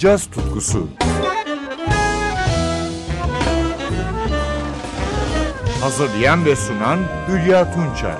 caz tutkusu. Hazırlayan ve sunan Hülya Tunçay.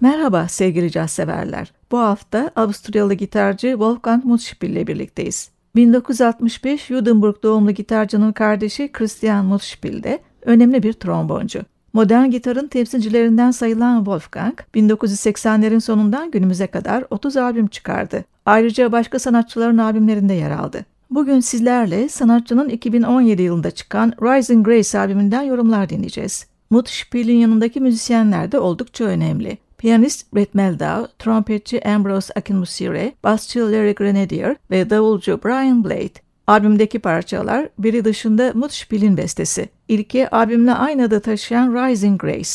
Merhaba sevgili caz severler. Bu hafta Avusturyalı gitarcı Wolfgang Mutschpil ile birlikteyiz. 1965 Judenburg doğumlu gitarcının kardeşi Christian Mutschpil de önemli bir tromboncu. Modern gitarın temsilcilerinden sayılan Wolfgang, 1980'lerin sonundan günümüze kadar 30 albüm çıkardı. Ayrıca başka sanatçıların albümlerinde yer aldı. Bugün sizlerle sanatçının 2017 yılında çıkan Rising Grace albümünden yorumlar dinleyeceğiz. Mutschpil'in yanındaki müzisyenler de oldukça önemli. Piyanist Brett Meldau, trompetçi Ambrose Akinmusire, basçı Larry Grenadier ve davulcu Brian Blade. Albümdeki parçalar biri dışında Mutschpil'in bestesi. İlki albümle aynı adı taşıyan Rising Grace.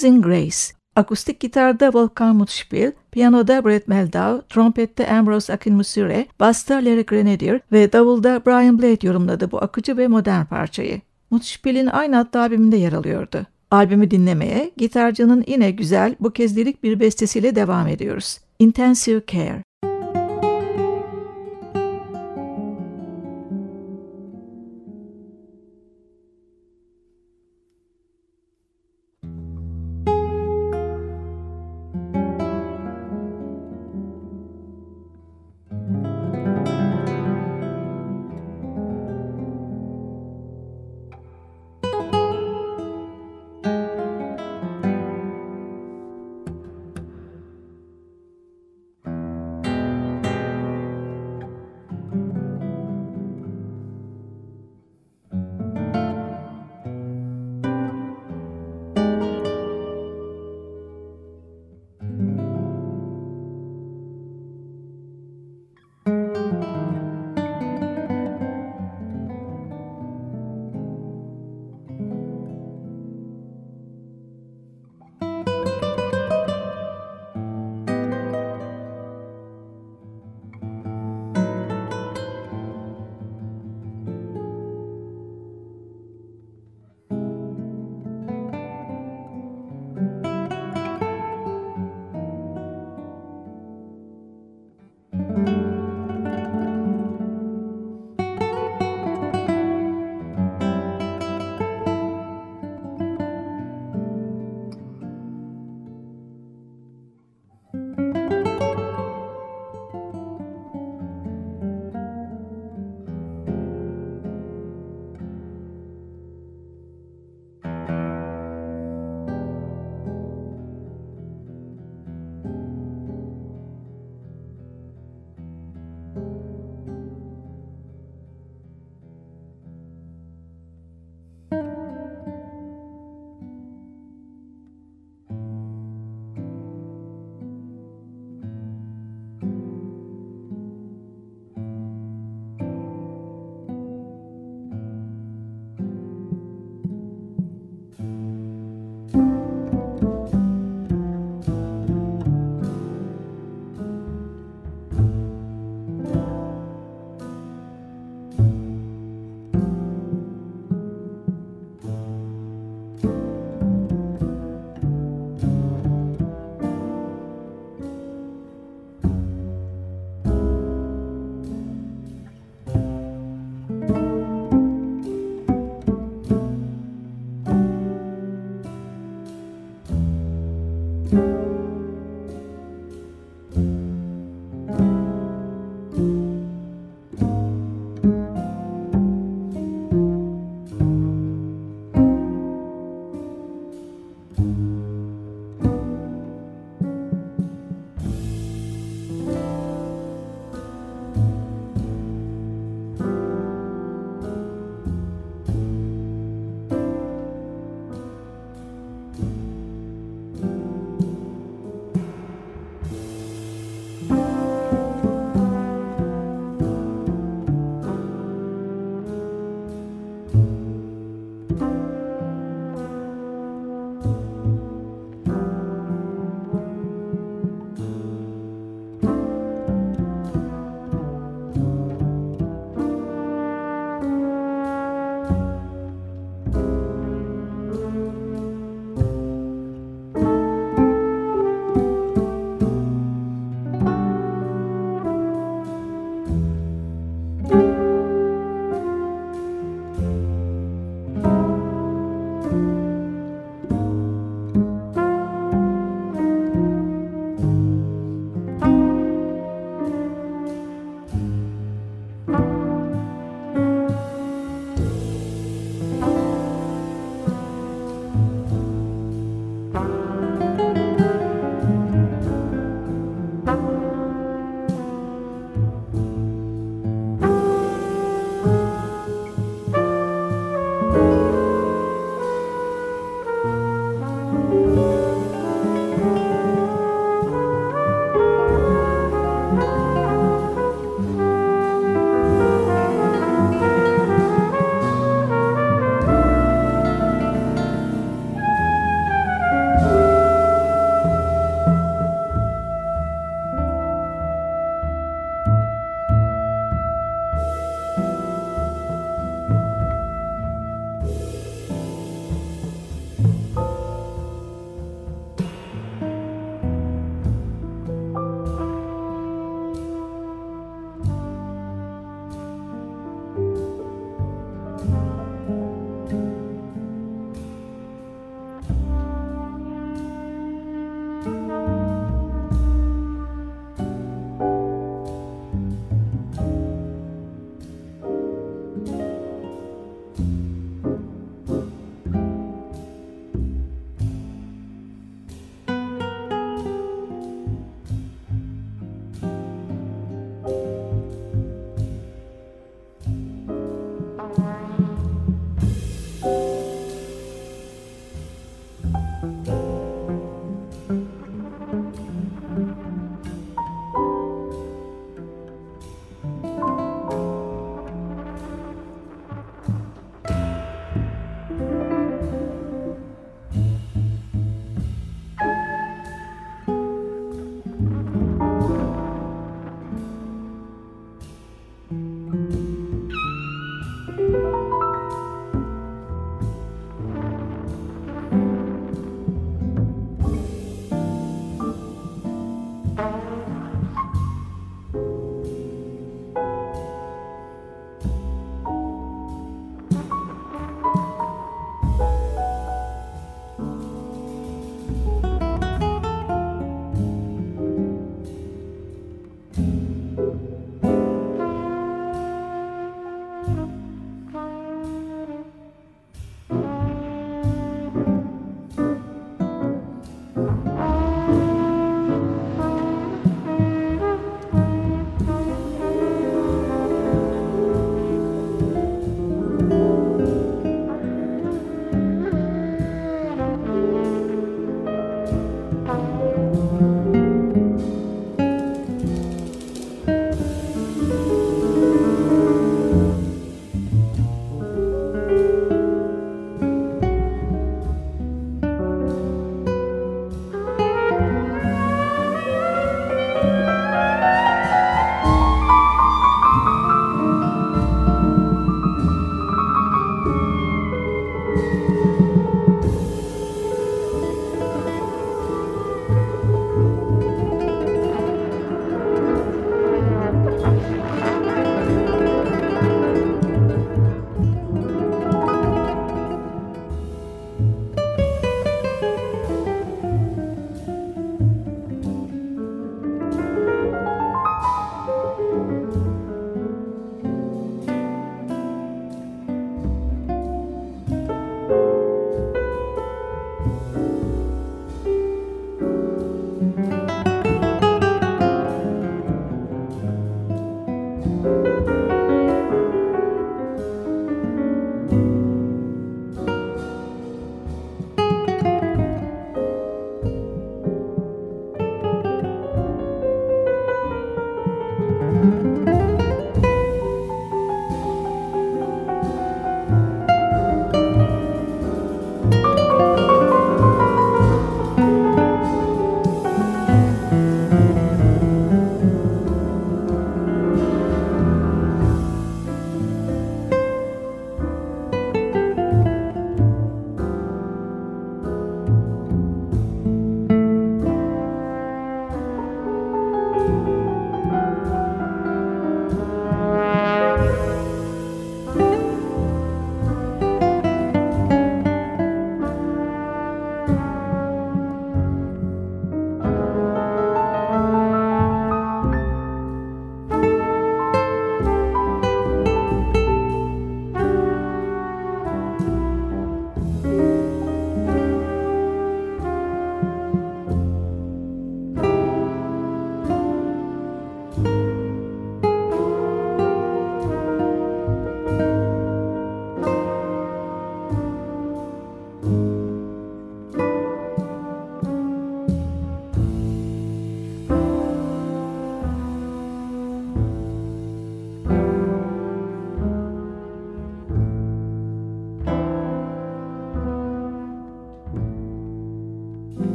Amazing Grace. Akustik gitarda Wolfgang Mutspiel, piyanoda Brett Meldau, trompette Ambrose Akinmusire, basta Larry Grenadier ve davulda Brian Blade yorumladı bu akıcı ve modern parçayı. Mutspiel'in aynı adlı albümünde yer alıyordu. Albümü dinlemeye gitarcının yine güzel bu kez lirik bir bestesiyle devam ediyoruz. Intensive Care.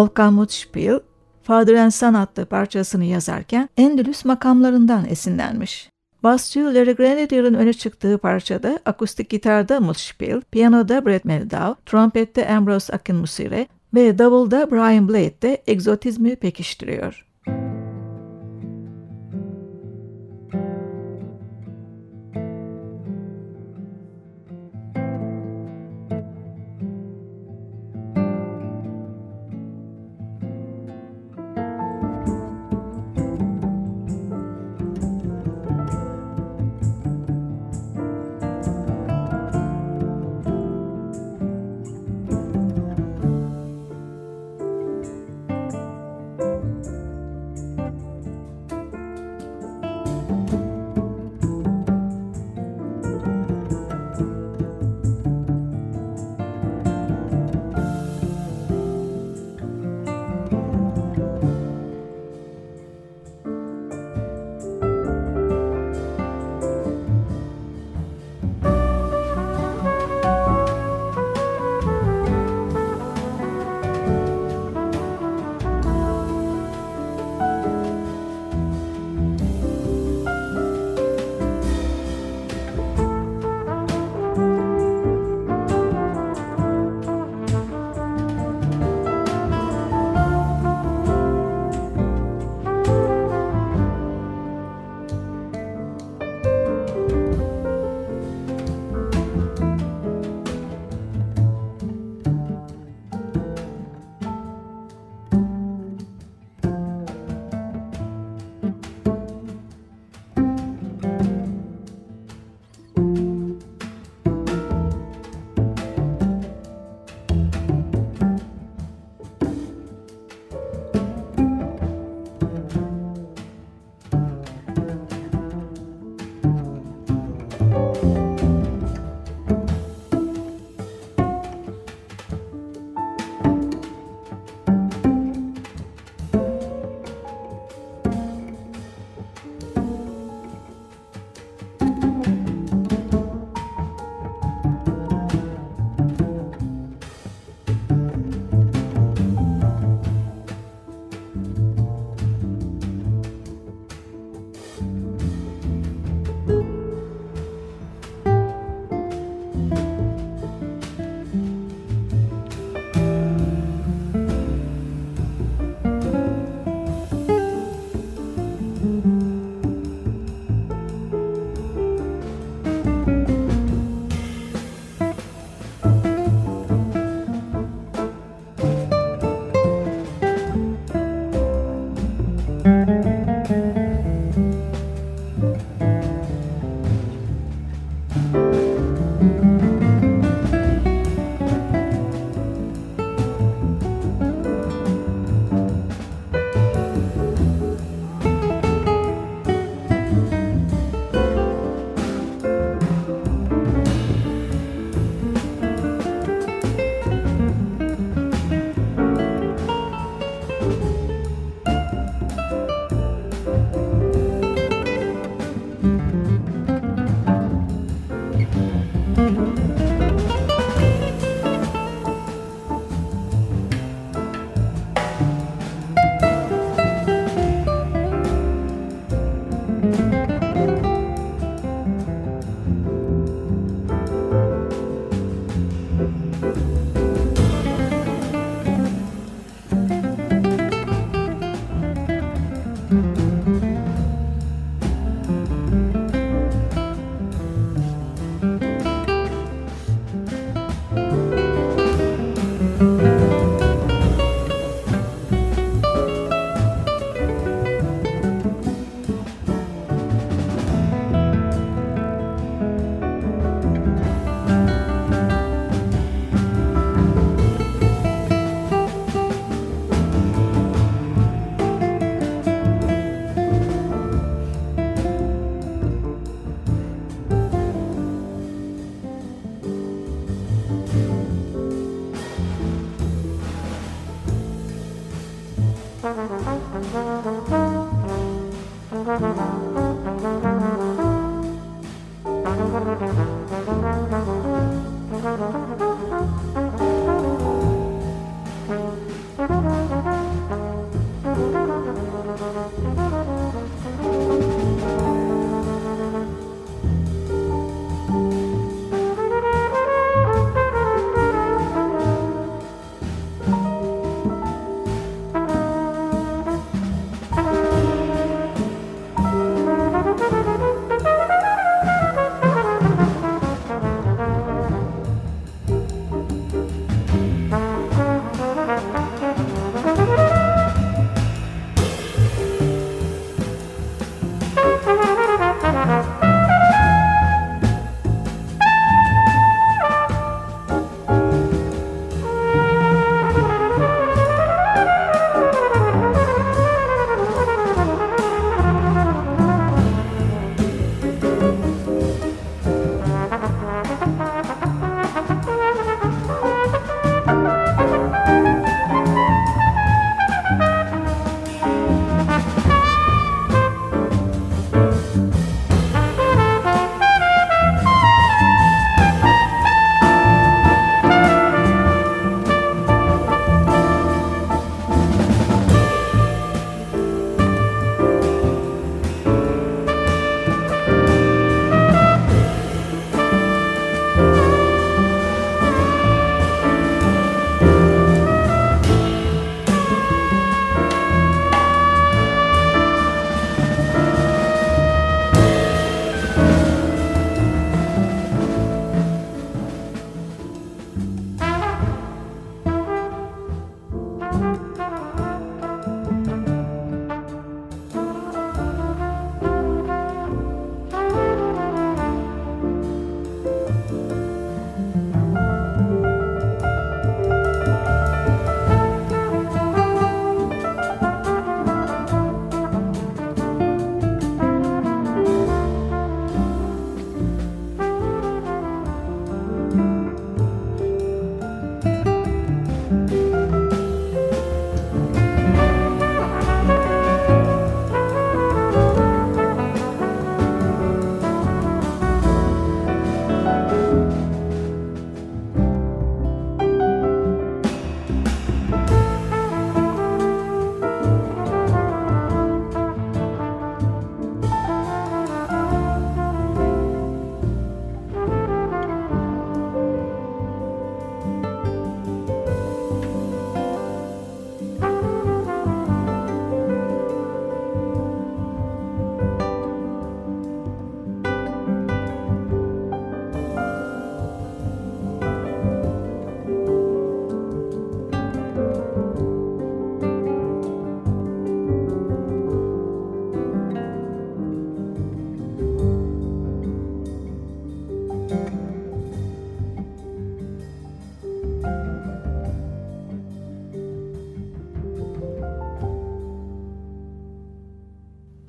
Wolfgang Mutspiel, Father and Son adlı parçasını yazarken Endülüs makamlarından esinlenmiş. Basçı Larry Grenadier'ın öne çıktığı parçada akustik gitarda Mutspiel, piyanoda Brett Meldau, trompette Ambrose Akinmusire ve davulda Brian Blade de egzotizmi pekiştiriyor.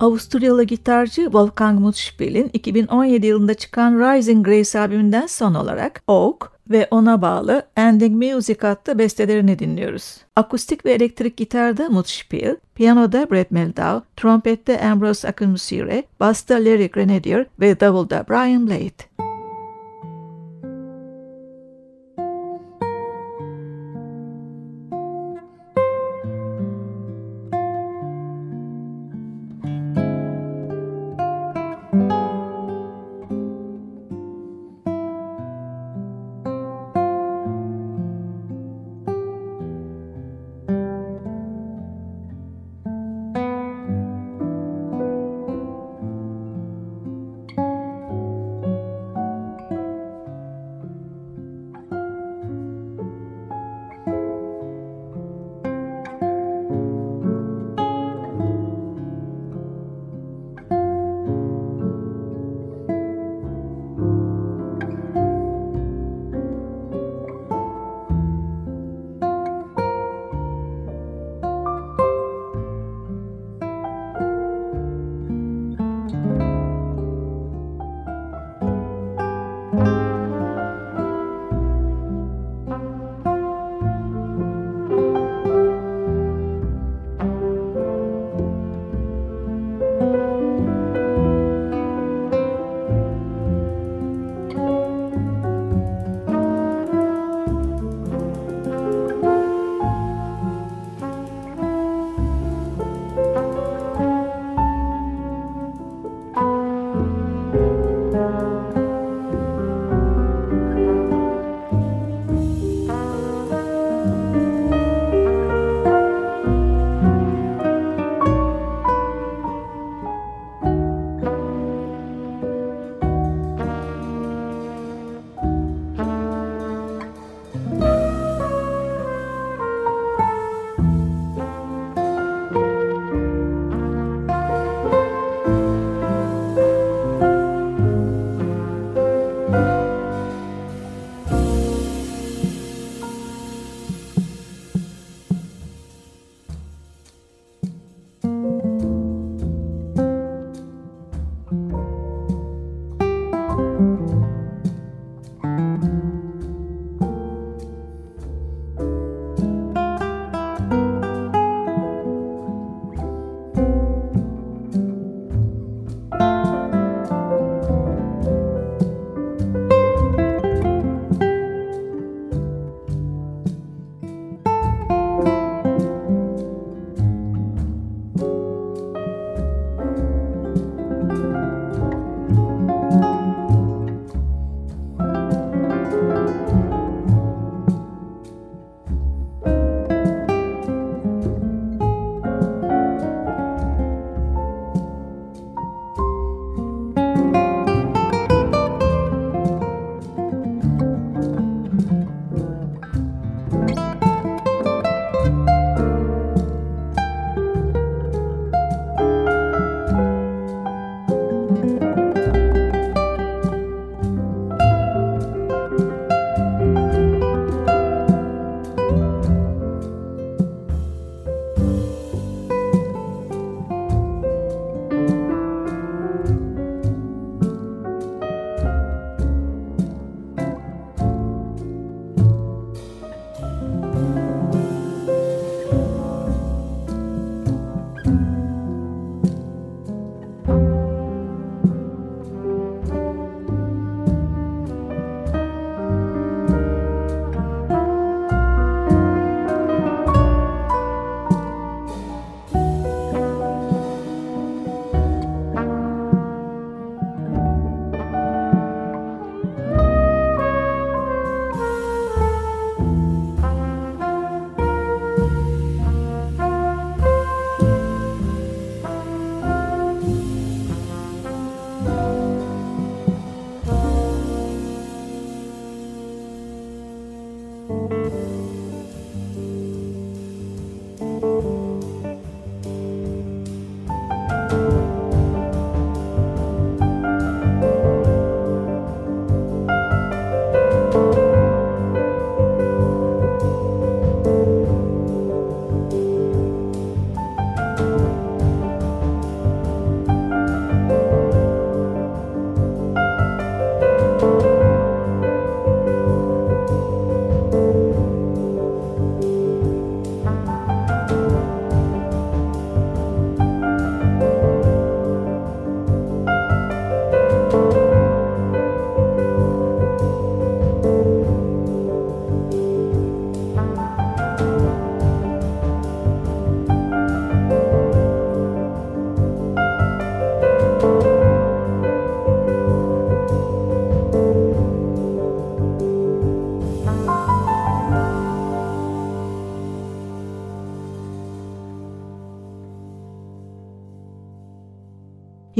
Avusturyalı gitarcı Wolfgang Mutzspiel'in 2017 yılında çıkan Rising Grace albümünden son olarak Oak ve ona bağlı Ending Music adlı bestelerini dinliyoruz. Akustik ve elektrik gitarda Mutzspiel, piyanoda Brett Meldau, trompette Ambrose Akinmusire, basta Larry Grenadier ve davulda Brian Blade.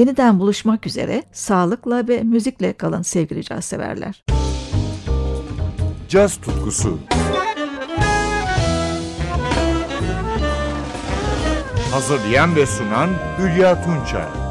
Yeniden buluşmak üzere sağlıkla ve müzikle kalın sevgili caz severler. Caz tutkusu Hazırlayan ve sunan Hülya Tunçay